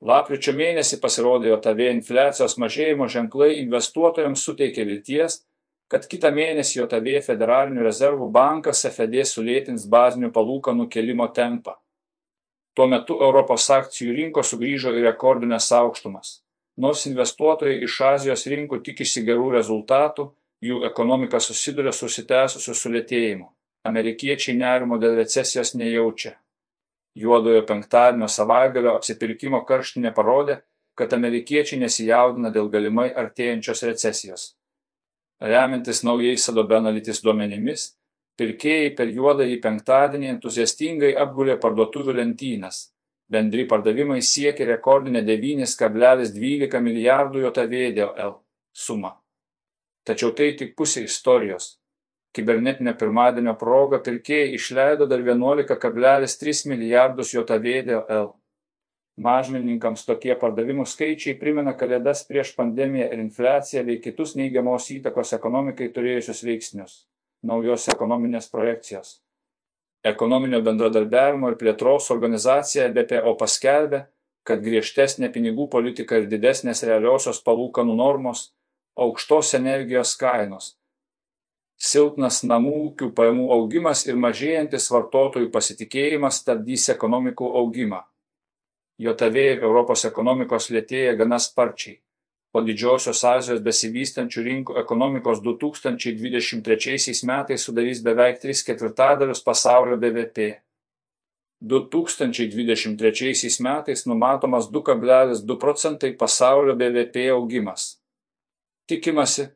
Lapkričio mėnesį pasirodė JAV infliacijos mažėjimo ženklai investuotojams suteikė vilties, kad kitą mėnesį JAV Federalinių rezervų bankas FED sulėtins bazinių palūkanų kelimo tempą. Tuo metu Europos akcijų rinkos sugrįžo į rekordinės aukštumas. Nors investuotojai iš Azijos rinkų tikisi gerų rezultatų, jų ekonomika susiduria su užsitęsusiu sulėtėjimu. Amerikiečiai nerimo dėl recesijos nejaučia. Juodojo penktadienio savaitgalio apsipirkimo karštinė parodė, kad amerikiečiai nesijaudina dėl galimai artėjančios recesijos. Remiantis naujais Adobe Analytics duomenimis, pirkėjai per juodąjį penktadienį entuziastingai apgulė parduotuvių lentynas. Bendri pardavimai siekė rekordinę 9,12 milijardų JOTVDL sumą. Tačiau tai tik pusė istorijos kibernetinio pirmadienio proga pirkėjai išleido dar 11,3 milijardus JOTVDL. Mažmenininkams tokie pardavimų skaičiai primena kalėdas prieš pandemiją ir infliaciją bei kitus neigiamos įtakos ekonomikai turėjusius veiksnius - naujos ekonominės projekcijos. Ekonominio bendradarbiavimo ir plėtros organizacija BPO paskelbė, kad griežtesnė pinigų politika ir didesnės realiosios palūkanų normos, aukštos energijos kainos silpnas namų ūkių pajamų augimas ir mažėjantis vartotojų pasitikėjimas stabdys ekonomikų augimą. Ir Europos ekonomikos lėtėja gana sparčiai. Po didžiosios Azijos besivystančių rinkų ekonomikos 2023 metais sudarys beveik 3 ketvirtadalius pasaulio BVP. 2023 metais numatomas 2,2 procentai pasaulio BVP augimas. Tikimasi,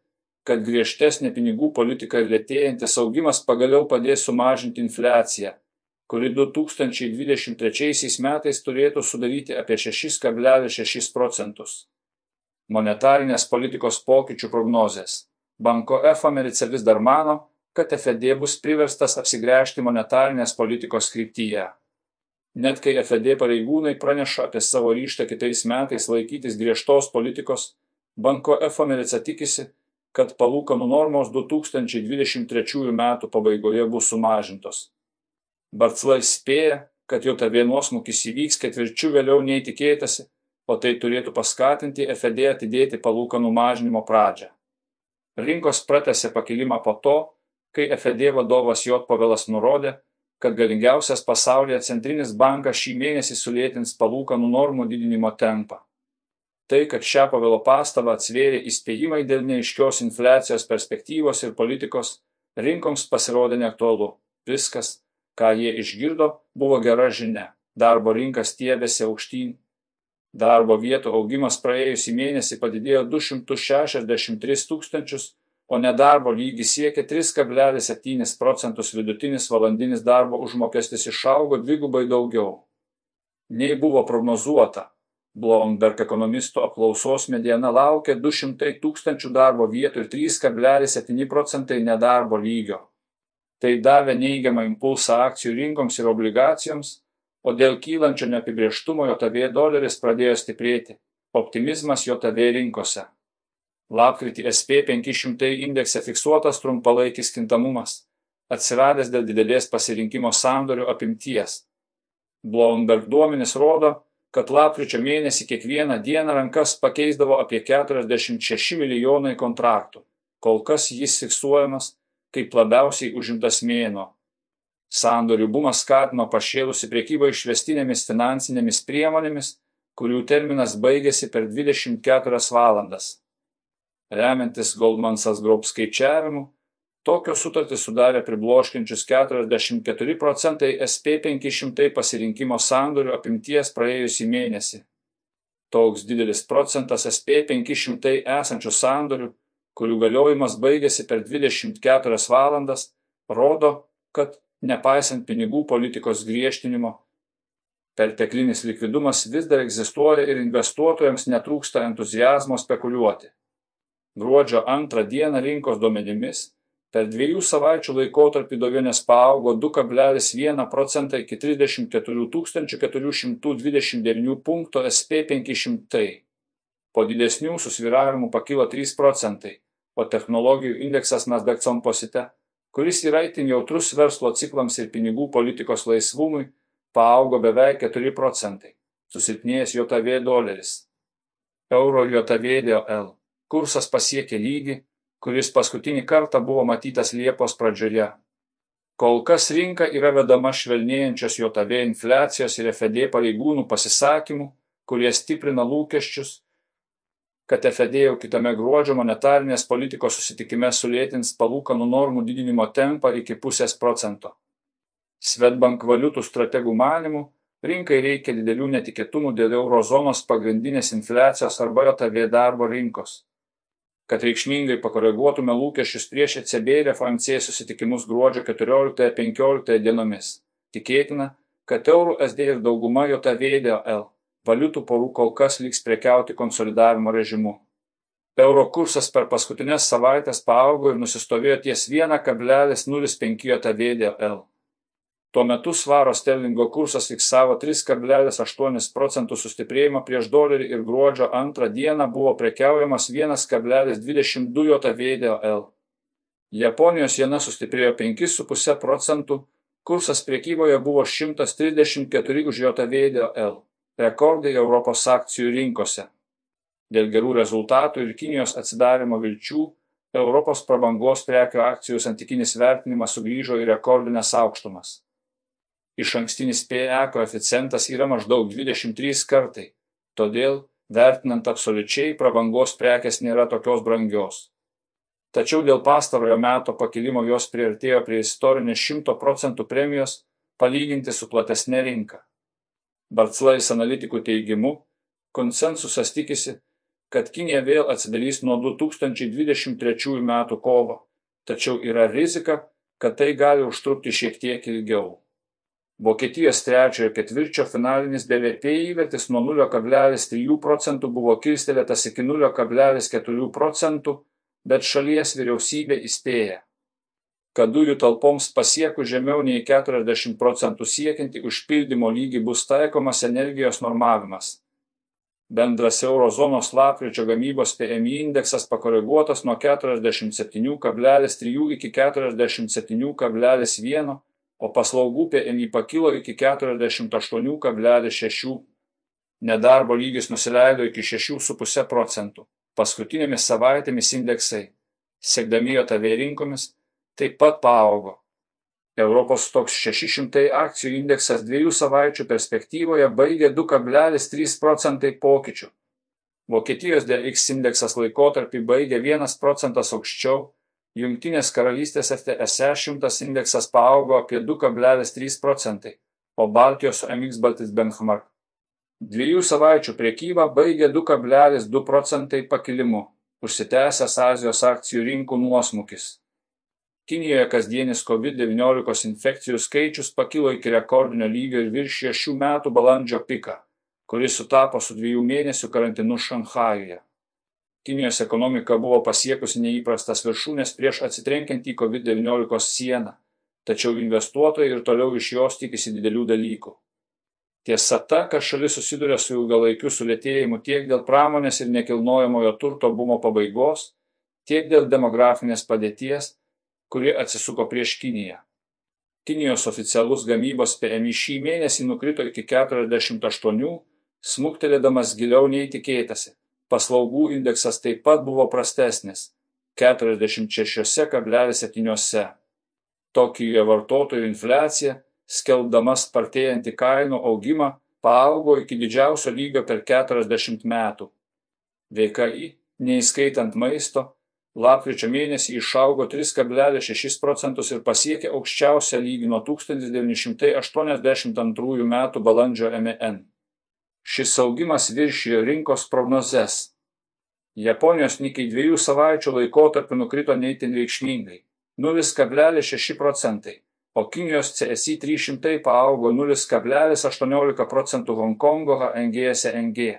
kad griežtesnė pinigų politika ir lėtėjantis augimas pagaliau padės sumažinti infliaciją, kuri 2023 metais turėtų sudaryti apie 6,6 procentus. Monetarinės politikos pokyčių prognozės. Banko F Americe vis dar mano, kad FED bus priverstas apsigręžti monetarinės politikos kryptyje. Net kai FED pareigūnai praneša apie savo ryštą kitais metais laikytis griežtos politikos, Banko F Americe tikisi, kad palūkanų normos 2023 metų pabaigoje bus sumažintos. Barclai spėja, kad JAV nuosmukis įvyks ketvirčių vėliau nei tikėtasi, o tai turėtų paskatinti FED atidėti palūkanų mažinimo pradžią. Rinkos pratęsė pakilimą po to, kai FED vadovas J. Pavelas nurodė, kad galingiausias pasaulyje centrinis bankas šį mėnesį sulėtins palūkanų normų didinimo tempą tai kad šią povilo pastabą atsvėrė įspėjimai dėl neaiškios infliacijos perspektyvos ir politikos rinkoms pasirodė neaktualu. Viskas ką jie išgirdo buvo gera žinia. Darbo rinka stiebėsi aukštyn. Darbo vietų augimas praėjusį mėnesį padidėjo 263 tūkstančius o nedarbo lygis siekė 3,7 procentus vidutinis valandinis darbo užmokestis išaugo dvigubai daugiau. Nei buvo prognozuota Bloomberg ekonomistų apklausos mediana laukia 200 tūkstančių darbo vietų ir 3,7 procentai nedarbo lygio. Tai davė neigiamą impulsą akcijų rinkoms ir obligacijoms, o dėl kylančio neapibrieštumo JAV doleris pradėjo stiprėti. Optimizmas JAV rinkose. Lapkritį SP 500 indekse fiksuotas trumpalaikis kintamumas, atsiradęs dėl didelės pasirinkimo sandorių apimties. Bloomberg duomenys rodo, kad lapkričio mėnesį kiekvieną dieną rankas pakeisdavo apie 46 milijonai kontraktų. Kol kas jis fiksuojamas kaip labiausiai užimtas mėno. Sandorių bumas skatino pašėlusi priekybą išvestinėmis finansinėmis priemonėmis, kurių terminas baigėsi per 24 valandas. Remiantis Goldman Sachs Group skaičiavimu, Tokios sutartys sudarė pribloškiančius 44 procentai SP 500 pasirinkimo sandorių apimties praėjusį mėnesį. Toks didelis procentas SP 500 esančių sandorių, kurių galiojimas baigėsi per 24 valandas, rodo, kad nepaisant pinigų politikos griežtinimo, perteklinis likvidumas vis dar egzistuoja ir investuotojams netrūksta entuzijazmo spekuliuoti. Gruodžio antrą dieną rinkos duomenimis per dviejų savaičių laikotarpį dovinės paaugo 2,1 procentą iki 34 429 punkto SP 500. Po didesnių susviravimų pakilo 3 procentai, o technologijų indeksas Nasdaq Composite, kuris yra itin jautrus verslo ciklams ir pinigų politikos laisvumui, paaugo beveik 4 procentai. susilpnėjęs JAV doleris. Euro JAV DL kursas pasiekė lygį, kuris paskutinį kartą buvo matytas Liepos pradžioje. Kol kas rinka yra vedama švelnėjančios JAV infliacijos ir FED pareigūnų pasisakymų, kurie stiprina lūkesčius, kad FED jau kitame gruodžio monetarinės politikos susitikime sulėtins palūkanų normų didinimo tempą iki pusės procento. Svetbank valiutų strategų manimų, rinkai reikia didelių netikėtumų dėl eurozonos pagrindinės infliacijos arba JAV darbo rinkos kad reikšmingai pakoreguotume lūkesčius prieš ECB ir FOMC susitikimus gruodžio 14-15 dienomis. Tikėtina, kad eurų SD ir dauguma JVDL valiutų porų kol kas liks prekiauti konsolidavimo režimu. Euro kursas per paskutinės savaitės paaugo ir nusistovėjo ties 1,05 JVDL. Tuo metu svaro sterlingo kursas fiksavo 3,8 procentų sustiprėjimą prieš dolerį ir gruodžio antrą dieną buvo prekiaujamas 1,22 JVDL. Japonijos jena sustiprėjo 5,5 procentų, kursas priekyboje buvo 134 už JVDL, rekordai Europos akcijų rinkose. Dėl gerų rezultatų ir Kinijos atsidarimo vilčių Europos prabangos prekių akcijų santykinis vertinimas sugrįžo į rekordinės aukštumas. Iš ankstinis PE koeficientas yra maždaug 23 kartai, todėl, vertinant absoliučiai, prabangos prekės nėra tokios brangios. Tačiau dėl pastarojo meto pakilimo jos priartėjo prie istorinės 100 procentų premijos palyginti su platesnė rinka. Barclais analitikų teigimu, konsensusas tikisi, kad Kinija vėl atsidarys nuo 2023 metų kovo, tačiau yra rizika, kad tai gali užtrukti šiek tiek ilgiau. Vokietijos trečiojo ketvirčio finalinis BVP įvertis nuo 0,3 procentų buvo kilstelėtas iki 0,4 procentų, bet šalies vyriausybė įspėja, kad dujų talpoms pasiekus žemiau nei 40 procentų siekianti užpildymo lygį bus taikomas energijos normavimas. Bendras eurozonos lapkričio gamybos PMI indeksas pakoreguotas nuo 47,3 iki 47,1 o paslaugų PMI pakilo iki 48,6. Nedarbo lygis nusileido iki 6,5 procentų. Paskutinėmis savaitėmis indeksai, sekdami JAV rinkomis, taip pat paaugo. Europos toks 600 akcijų indeksas dviejų savaičių perspektyvoje baigė 2,3 procentai pokyčių. Vokietijos DX indeksas laikotarpį baigė 1 procentas aukščiau Jungtinės karalystės FTSE 100 indeksas paaugo apie 2,3 procentai, o Baltijos MX Baltis Benchmark dviejų savaičių priekybą baigė 2,2 procentai pakilimu, užsitęsęs Azijos akcijų rinkų nuosmukis. Kinijoje kasdienis COVID-19 infekcijų skaičius pakilo iki rekordinio lygio ir viršijo šių metų balandžio piką, kuris sutapo su dviejų mėnesių karantinu Šanhajuje. Kinijos ekonomika buvo pasiekusi neįprastas viršūnės prieš atsitrenkiant į COVID-19 sieną, tačiau investuotojai ir toliau iš jos tikisi didelių dalykų. Tiesa ta, kad šalis susiduria su ilgalaikiu sulėtėjimu tiek dėl pramonės ir nekilnojamojo turto bumo pabaigos, tiek dėl demografinės padėties, kuri atsisuko prieš Kiniją. Kinijos oficialus gamybos PMI šį mėnesį nukrito iki 48, smuktelėdamas giliau nei tikėtasi Paslaugų indeksas taip pat buvo prastesnis - 46,7. Tokijoje vartotojų infliacija, skelbdama spartėjantį kainų augimą, paaugo iki didžiausio lygio per 40 metų. VKI, neįskaitant maisto, lapkričio mėnesį išaugo 3,6 procentus ir pasiekė aukščiausią lygį nuo 1982 m. balandžio MN. Šis augimas viršijo rinkos prognozes. Japonijos Nikkei dviejų savaičių laikotarpiu nukrito neįtin reikšmingai - 0,6 procentai, o Kinijos CSI 300 paaugo 0,18 procentų Hongkongo HNGSNG.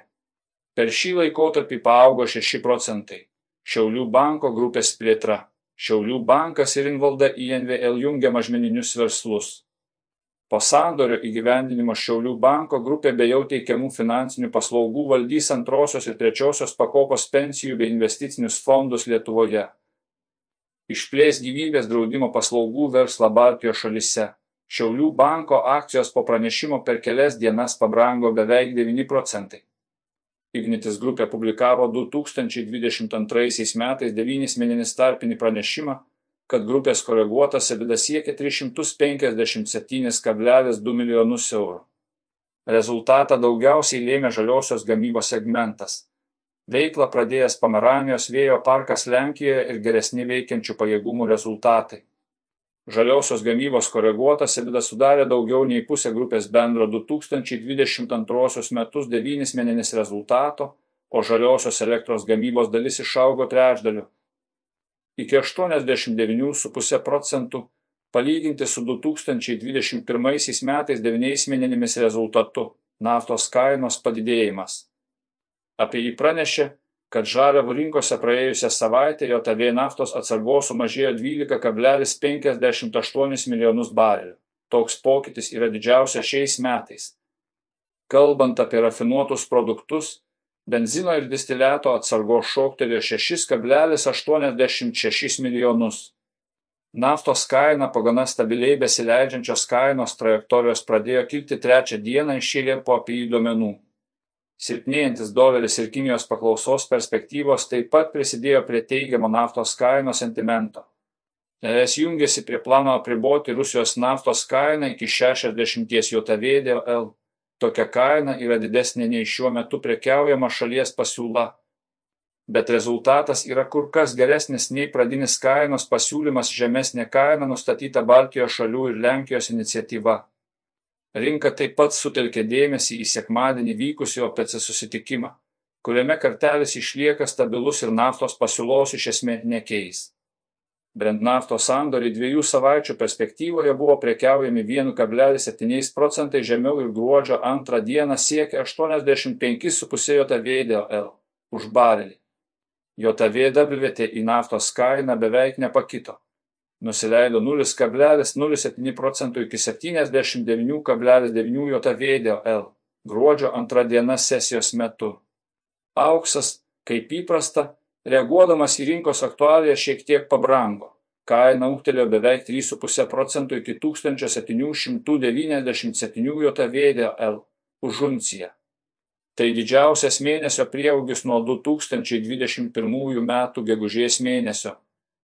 Per šį laikotarpį paaugo 6 procentai. Šiaulių banko grupės plėtra. Šiaulių bankas ir Invalda INVL jungia mažmeninius verslus. Po sandorio įgyvendinimo Šiaulių banko grupė be jau teikiamų finansinių paslaugų valdys antrosios ir trečiosios pakopos pensijų bei investicinius fondus Lietuvoje. Išplės gyvybės draudimo paslaugų verslą Baltijos šalise. Šiaulių banko akcijos po pranešimo per kelias dienas pabrango beveik 9 procentai. Ignitis grupė publikavo 2022 metais 9 mėnesinį tarpinį pranešimą, kad grupės koreguotas EBITDA siekia 357,2 milijonus eurų. Rezultatą daugiausiai lėmė žaliosios gamybos segmentas. Veiklą pradėjęs Pomeranijos vėjo parkas Lenkijoje ir geresni veikiančių pajėgumų rezultatai. Žaliosios gamybos koreguotas EBITDA sudarė daugiau nei pusę grupės bendro 2022 metus 9 mėnesis rezultato, o žaliosios elektros gamybos dalis išaugo trečdaliu iki 89,5 procentų palyginti su 2021 metais 9 mėnesimis rezultatu - naftos kainos padidėjimas. Apie jį pranešė, kad žaliavų rinkose praėjusią savaitę JAV naftos atsargos sumažėjo 12,58 milijonus barelių. Toks pokytis yra didžiausias šiais metais. Kalbant apie rafinuotus produktus, benzino ir distiliato atsargos šoktelėjo 6,86 milijonus. Naftos kaina po gana stabiliai besileidžiančios kainos trajektorijos pradėjo kilti trečią dieną iš eilė po API duomenų. Silpnėjantis doleris ir Kinijos paklausos perspektyvos taip pat prisidėjo prie teigiamo naftos kainos sentimento. ES jungiasi prie plano apriboti Rusijos naftos kainą iki 60 JTV dėl L. Tokia kaina yra didesnė nei šiuo metu prekiaujama šalies pasiūla. Bet rezultatas yra kur kas geresnis nei pradinis kainos pasiūlymas žemesnė kaina nustatyta Baltijos šalių ir Lenkijos iniciatyva. Rinka taip pat sutelkė dėmesį į sekmadienį vykusį OPC susitikimą, kuriame kartelis išlieka stabilus ir naftos pasiūlos iš esmės nekeis. Brent naftos sandoriai dviejų savaičių perspektyvoje buvo prekiaujami 1,7 procentai žemiau ir gruodžio antrą dieną siekia 85,5 JVDL už barelį. JVWT į naftos kainą beveik nepakito. Nusileido 0,07 procentų iki 79,9 JVDL gruodžio antrą dieną sesijos metu. Auksas, kaip įprasta, reaguodamas į rinkos aktualiją šiek tiek pabrango kaina ūgtelėjo beveik 3,5 procentų iki 1797 JVDL už unciją. Tai didžiausias mėnesio prieaugis nuo 2021 metų gegužės mėnesio